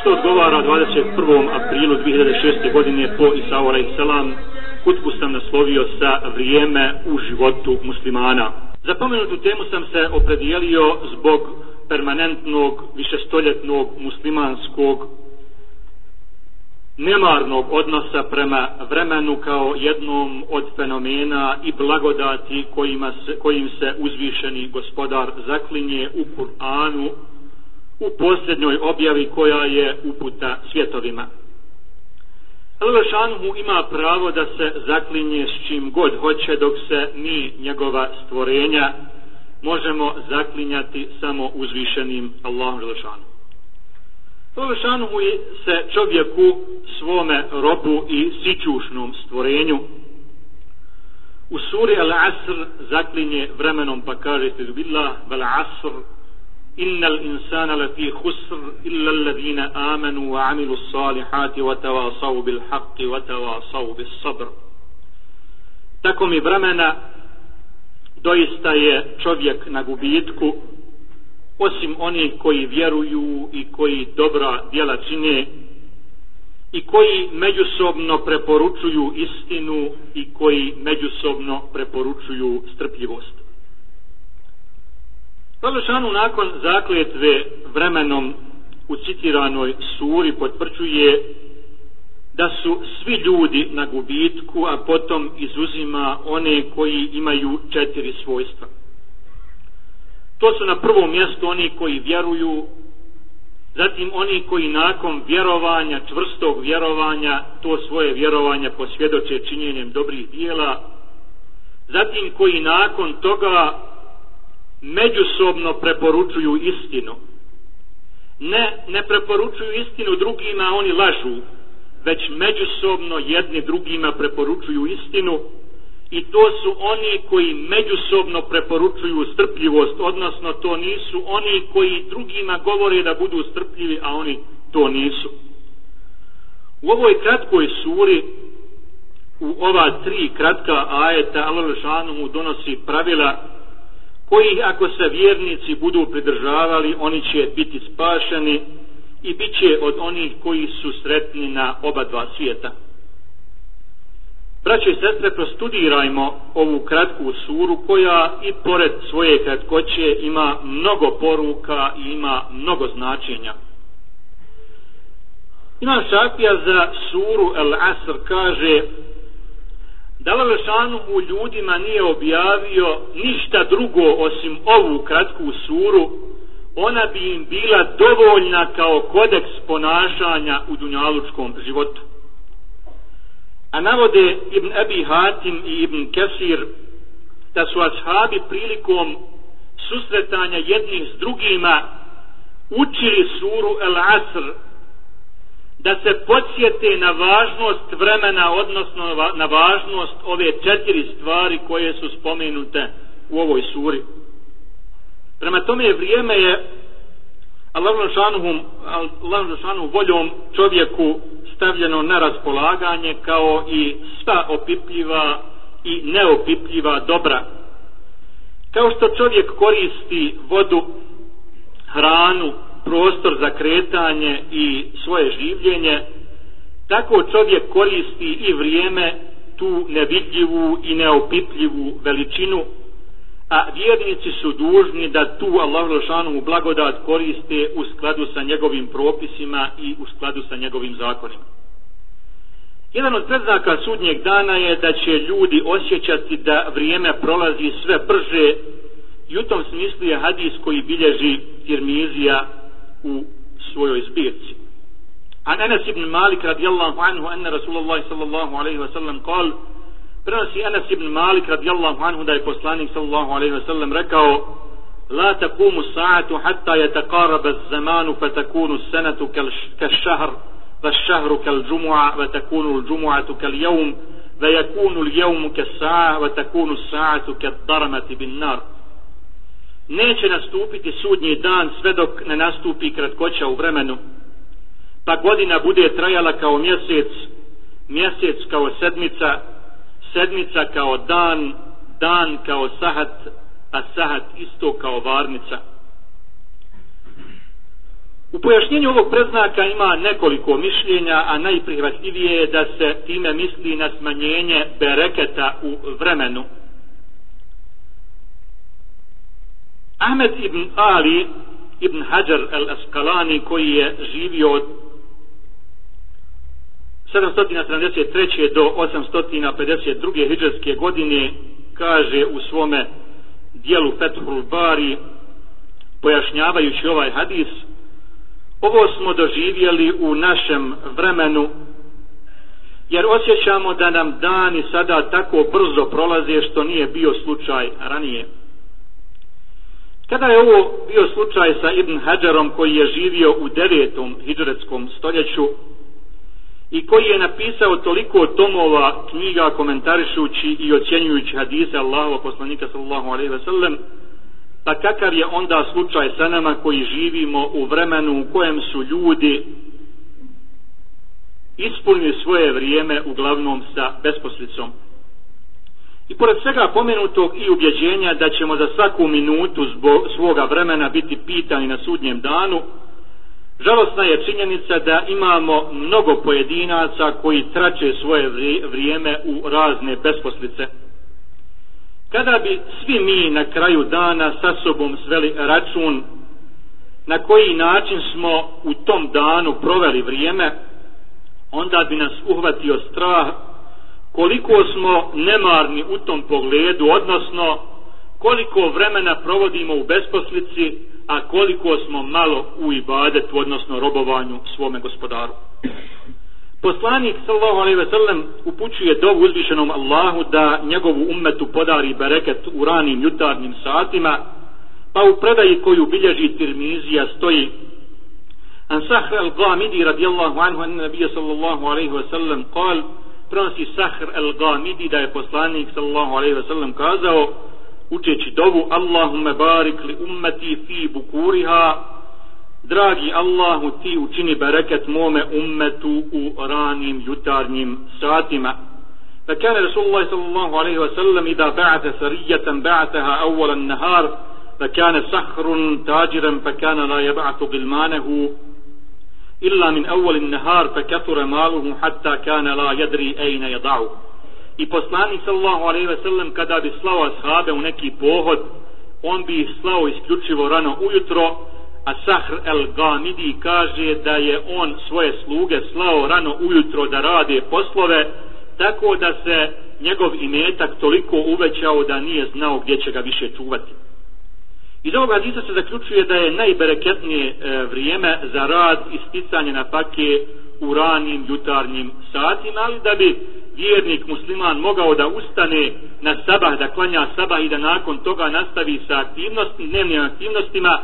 što odgovara 21. aprilu 2006. godine po Isao a.s. Kutbu sam naslovio sa vrijeme u životu muslimana. Za pomenutu temu sam se opredijelio zbog permanentnog, višestoljetnog muslimanskog nemarnog odnosa prema vremenu kao jednom od fenomena i blagodati kojima se, kojim se uzvišeni gospodar zaklinje u Kur'anu u posljednjoj objavi koja je uputa svjetovima. Al-Šanhu ima pravo da se zaklinje s čim god hoće dok se mi, njegova stvorenja, možemo zaklinjati samo uzvišenim Allahom Al-Šanhu. Se čovjeku svome robu i sićušnom stvorenju u suri Al-Asr zaklinje vremenom pa kaže billah vel asr إن الإنسان لفي خسر إلا الذين آمنوا وعملوا الصالحات وتواصوا بالحق وتواصوا بالصبر Tako mi vremena doista je čovjek na gubitku osim oni koji vjeruju i koji dobra djela čine i koji međusobno preporučuju istinu i koji međusobno preporučuju strpljivost. Prološanu nakon zakletve vremenom u citiranoj suri potvrđuje da su svi ljudi na gubitku, a potom izuzima one koji imaju četiri svojstva. To su na prvom mjestu oni koji vjeruju, zatim oni koji nakon vjerovanja, čvrstog vjerovanja, to svoje vjerovanje posvjedoče činjenjem dobrih dijela, zatim koji nakon toga međusobno preporučuju istinu. Ne, ne preporučuju istinu drugima, oni lažu, već međusobno jedni drugima preporučuju istinu i to su oni koji međusobno preporučuju strpljivost, odnosno to nisu oni koji drugima govore da budu strpljivi, a oni to nisu. U ovoj kratkoj suri, u ova tri kratka ajeta, Allah mu donosi pravila koji ako se vjernici budu pridržavali, oni će biti spašeni i bit će od onih koji su sretni na oba dva svijeta. Braće i sestre, prostudirajmo ovu kratku suru koja i pored svoje kratkoće ima mnogo poruka i ima mnogo značenja. Imam Šafija za suru El Asr kaže da Lelešanu u ljudima nije objavio ništa drugo osim ovu kratku suru, ona bi im bila dovoljna kao kodeks ponašanja u dunjalučkom životu. A navode Ibn Abi Hatim i Ibn Kesir da su ashabi prilikom susretanja jednih s drugima učili suru El Asr da se podsjete na važnost vremena, odnosno na važnost ove četiri stvari koje su spomenute u ovoj suri. Prema tome vrijeme je Allahom šanuhum voljom čovjeku stavljeno na raspolaganje kao i sva opipljiva i neopipljiva dobra. Kao što čovjek koristi vodu, hranu, prostor za kretanje i svoje življenje, tako čovjek koristi i vrijeme tu nevidljivu i neopipljivu veličinu, a vjernici su dužni da tu Allah Lošanu blagodat koriste u skladu sa njegovim propisima i u skladu sa njegovim zakonima. Jedan od predznaka sudnjeg dana je da će ljudi osjećati da vrijeme prolazi sve brže i u tom smislu je hadis koji bilježi Tirmizija u svojoj zbirci. An Anas ibn Malik radijallahu anhu anna Rasulullah sallallahu alaihi wa sallam kal prenosi Anas ibn Malik radijallahu anhu da je poslanik sallallahu alaihi wa sallam rekao لا تقوم الساعة حتى يتقارب الزمان فتكون السنة كالشهر والشهر كالجمعة وتكون الجمعة كاليوم ويكون اليوم كالساعة وتكون الساعة كالضرمة بالنار neće nastupiti sudnji dan sve dok ne nastupi kratkoća u vremenu, pa godina bude trajala kao mjesec, mjesec kao sedmica, sedmica kao dan, dan kao sahat, a sahat isto kao varnica. U pojašnjenju ovog preznaka ima nekoliko mišljenja, a najprihvatljivije je da se time misli na smanjenje bereketa u vremenu. Ahmed ibn Ali ibn Hajar al-Asqalani koji je živio od 773. do 852. hijđarske godine kaže u svome dijelu Fethul Bari pojašnjavajući ovaj hadis ovo smo doživjeli u našem vremenu jer osjećamo da nam dani sada tako brzo prolaze što nije bio slučaj ranije. Kada je ovo bio slučaj sa Ibn Hajarom koji je živio u devetom hijđaretskom stoljeću i koji je napisao toliko tomova knjiga komentarišući i ocjenjujući hadise Allahova poslanika sallallahu alaihi ve sellem, pa kakav je onda slučaj sa nama koji živimo u vremenu u kojem su ljudi ispunili svoje vrijeme uglavnom sa besposlicom. I pored svega pomenutog i ubjeđenja da ćemo za svaku minutu zbog svoga vremena biti pitani na sudnjem danu, žalostna je činjenica da imamo mnogo pojedinaca koji trače svoje vrijeme u razne besposlice. Kada bi svi mi na kraju dana sa sobom sveli račun na koji način smo u tom danu proveli vrijeme, onda bi nas uhvatio strah koliko smo nemarni u tom pogledu, odnosno koliko vremena provodimo u besposlici, a koliko smo malo u ibadetu, odnosno robovanju svome gospodaru. Poslanik sallallahu alejhi ve sellem upućuje do uzvišenom Allahu da njegovu ummetu podari bereket u ranim jutarnjim satima, pa u predaji koju bilježi Tirmizija stoji An Sahr al-Ghamidi radijallahu anhu an nabija sallallahu alejhi ve sellem kal prenosi Sahr al-Ghamidi da je poslanik sallallahu alejhi ve sellem kazao učeći dovu Allahumme barik li ummeti fi bukuriha dragi Allahu ti učini bereket mome ummetu u ranim jutarnjim satima فكان رسول الله صلى الله عليه وسلم إذا بعث سرية بعثها أول النهار فكان سخر تاجرا فكان لا يبعث غلمانه illa min awwalin nahar fa kathura maluhu hatta kana la yadri ayna yada'u i poslanik sallallahu alejhi ve sellem kada bi slao ashabe u neki pohod on bi ih slao isključivo rano ujutro a sahr el gamidi kaže da je on svoje sluge slao rano ujutro da rade poslove tako da se njegov imetak toliko uvećao da nije znao gdje će ga više čuvati. Iz ovog hadisa se zaključuje da je najbereketnije e, vrijeme za rad i sticanje na pake u ranim jutarnjim satima, ali da bi vjernik musliman mogao da ustane na sabah, da klanja sabah i da nakon toga nastavi sa aktivnosti, dnevnim aktivnostima,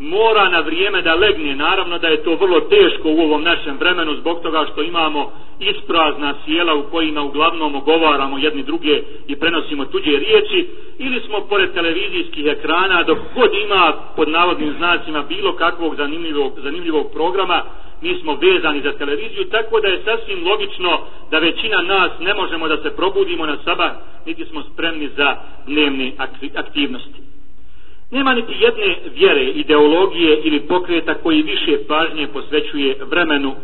mora na vrijeme da legne. Naravno da je to vrlo teško u ovom našem vremenu zbog toga što imamo isprazna sjela u kojima uglavnom ogovaramo jedni druge i prenosimo tuđe riječi ili smo pored televizijskih ekrana dok god ima pod navodnim znacima bilo kakvog zanimljivog, zanimljivog programa mi smo vezani za televiziju tako da je sasvim logično da većina nas ne možemo da se probudimo na sabah niti smo spremni za dnevne aktivnosti. Nema niti jedne vjere, ideologije ili pokreta koji više pažnje posvećuje vremenu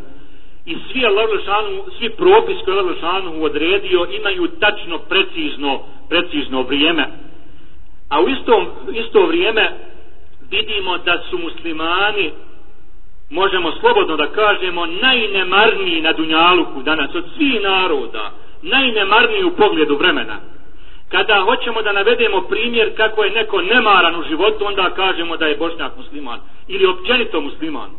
i svi Allahšanu, svi propis koje Allahšanu odredio imaju tačno, precizno, precizno vrijeme. A u isto, isto vrijeme vidimo da su muslimani, možemo slobodno da kažemo, najnemarniji na Dunjaluku danas od svih naroda, najnemarniji u pogledu vremena. Kada hoćemo da navedemo primjer kako je neko nemaran u životu, onda kažemo da je bošnjak musliman. Ili općenito musliman.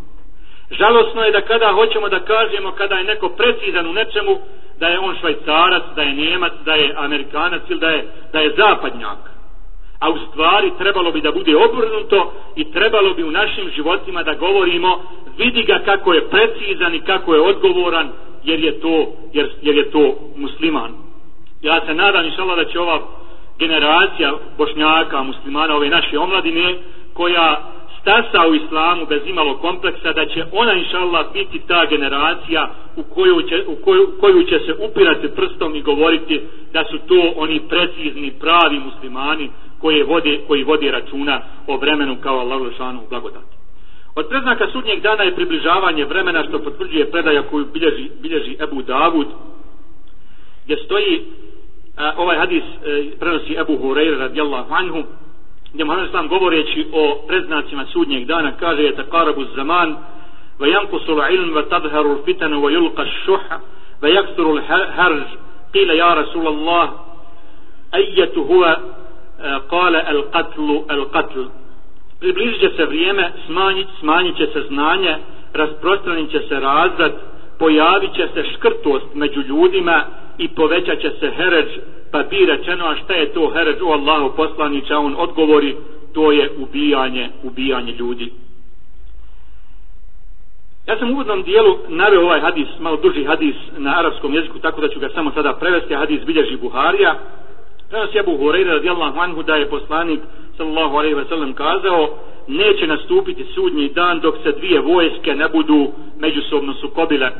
Žalosno je da kada hoćemo da kažemo kada je neko precizan u nečemu, da je on švajcarac, da je njemac, da je amerikanac ili da je, da je zapadnjak. A u stvari trebalo bi da bude obrnuto i trebalo bi u našim životima da govorimo vidi ga kako je precizan i kako je odgovoran jer je to, jer, jer je to musliman ja se nadam inšala da će ova generacija bošnjaka, muslimana, ove naše omladine, koja stasa u islamu bez imalo kompleksa, da će ona inšala biti ta generacija u koju, će, u koju, koju će se upirati prstom i govoriti da su to oni precizni, pravi muslimani koji vode, koji vode računa o vremenu kao Allah Lešanu blagodati. Od preznaka sudnjeg dana je približavanje vremena što potvrđuje predaja koju bilježi, bilježi Ebu Davud, gdje stoji a, ovaj hadis e, prenosi Ebu Hureyre radijallahu anhu, gdje Muhammed Islam govoreći o preznacima sudnjeg dana kaže je takarabu zaman ve jankusul ilm ve tadharu fitanu ve yulqa šuha ve jaksuru harž qila ja Rasulallah ajetu huva kale e, al qatlu al qatl približit će se vrijeme smanjit, smanjit će se znanje rasprostranit će se razrad pojavit će se škrtost među ljudima i povećat će se heređ pa bi rečeno a šta je to heređ u Allahu poslanića on odgovori to je ubijanje ubijanje ljudi. Ja sam u uvodnom dijelu naveo ovaj hadis malo duži hadis na arapskom jeziku tako da ću ga samo sada prevesti hadis bilježi Buharija. Prenos je Abu Hureyre radijallahu anhu da je poslanik sallallahu alaihi ve sellem kazao neće nastupiti sudnji dan dok se dvije vojske ne budu međusobno sukobile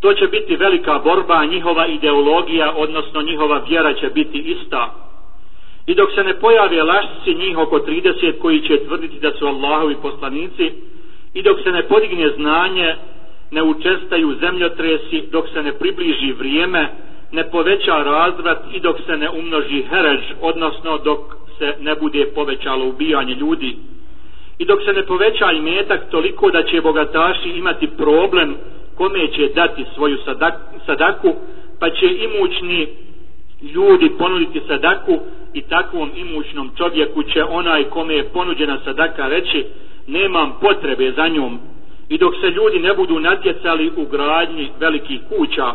to će biti velika borba, njihova ideologija, odnosno njihova vjera će biti ista. I dok se ne pojave lašci njih oko 30 koji će tvrditi da su Allahovi poslanici, i dok se ne podigne znanje, ne učestaju zemljotresi, dok se ne približi vrijeme, ne poveća razvrat i dok se ne umnoži herež, odnosno dok se ne bude povećalo ubijanje ljudi. I dok se ne poveća imetak toliko da će bogataši imati problem kome će dati svoju sadaku, pa će imućni ljudi ponuditi sadaku i takvom imućnom čovjeku će onaj kome je ponuđena sadaka reći nemam potrebe za njom. I dok se ljudi ne budu natjecali u gradnji velikih kuća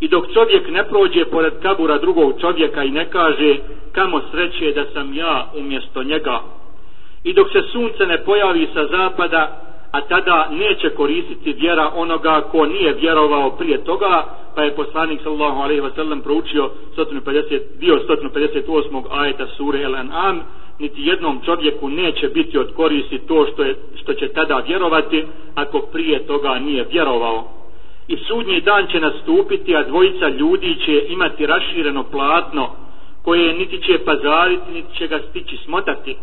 i dok čovjek ne prođe pored kabura drugog čovjeka i ne kaže kamo sreće da sam ja umjesto njega i dok se sunce ne pojavi sa zapada a tada neće koristiti vjera onoga ko nije vjerovao prije toga, pa je poslanik sallallahu alejhi ve sellem proučio 150 dio 158. ajeta sure El-An'am, niti jednom čovjeku neće biti od koristi to što je što će tada vjerovati ako prije toga nije vjerovao. I sudnji dan će nastupiti, a dvojica ljudi će imati rašireno platno koje niti će pazariti, niti će ga stići smotati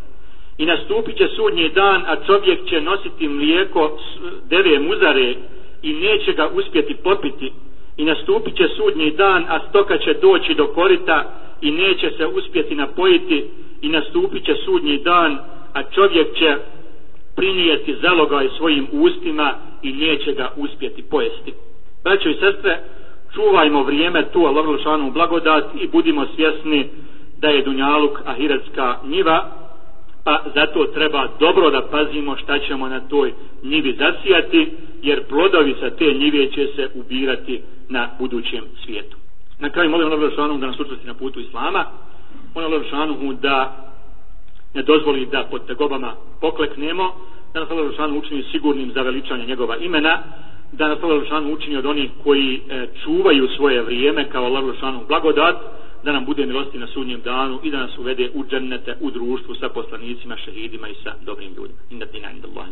i nastupit će sudnji dan, a čovjek će nositi mlijeko deve muzare i neće ga uspjeti popiti. I nastupit će sudnji dan, a stoka će doći do korita i neće se uspjeti napojiti. I nastupit će sudnji dan, a čovjek će prinijeti zalogaj svojim ustima i neće ga uspjeti pojesti. Braćo i sestre, čuvajmo vrijeme tu Allahom blagodat i budimo svjesni da je Dunjaluk ahiretska njiva, pa zato treba dobro da pazimo šta ćemo na toj njivi zasijati, jer plodovi sa te njive će se ubirati na budućem svijetu. Na kraju molim Allah Žešanu da nas učesti na putu Islama, molim Allah Žešanu da ne dozvoli da pod tegobama pokleknemo, da nas Allah Žešanu učini sigurnim za veličanje njegova imena, da nas Allah Žešanu učini od onih koji e, čuvaju svoje vrijeme kao Allah Žešanu blagodat, da nam bude milosti na sudnjem danu i da nas uvede u džennete, u društvu sa poslanicima, šehidima i sa dobrim ljudima. Inna dina inda Allahi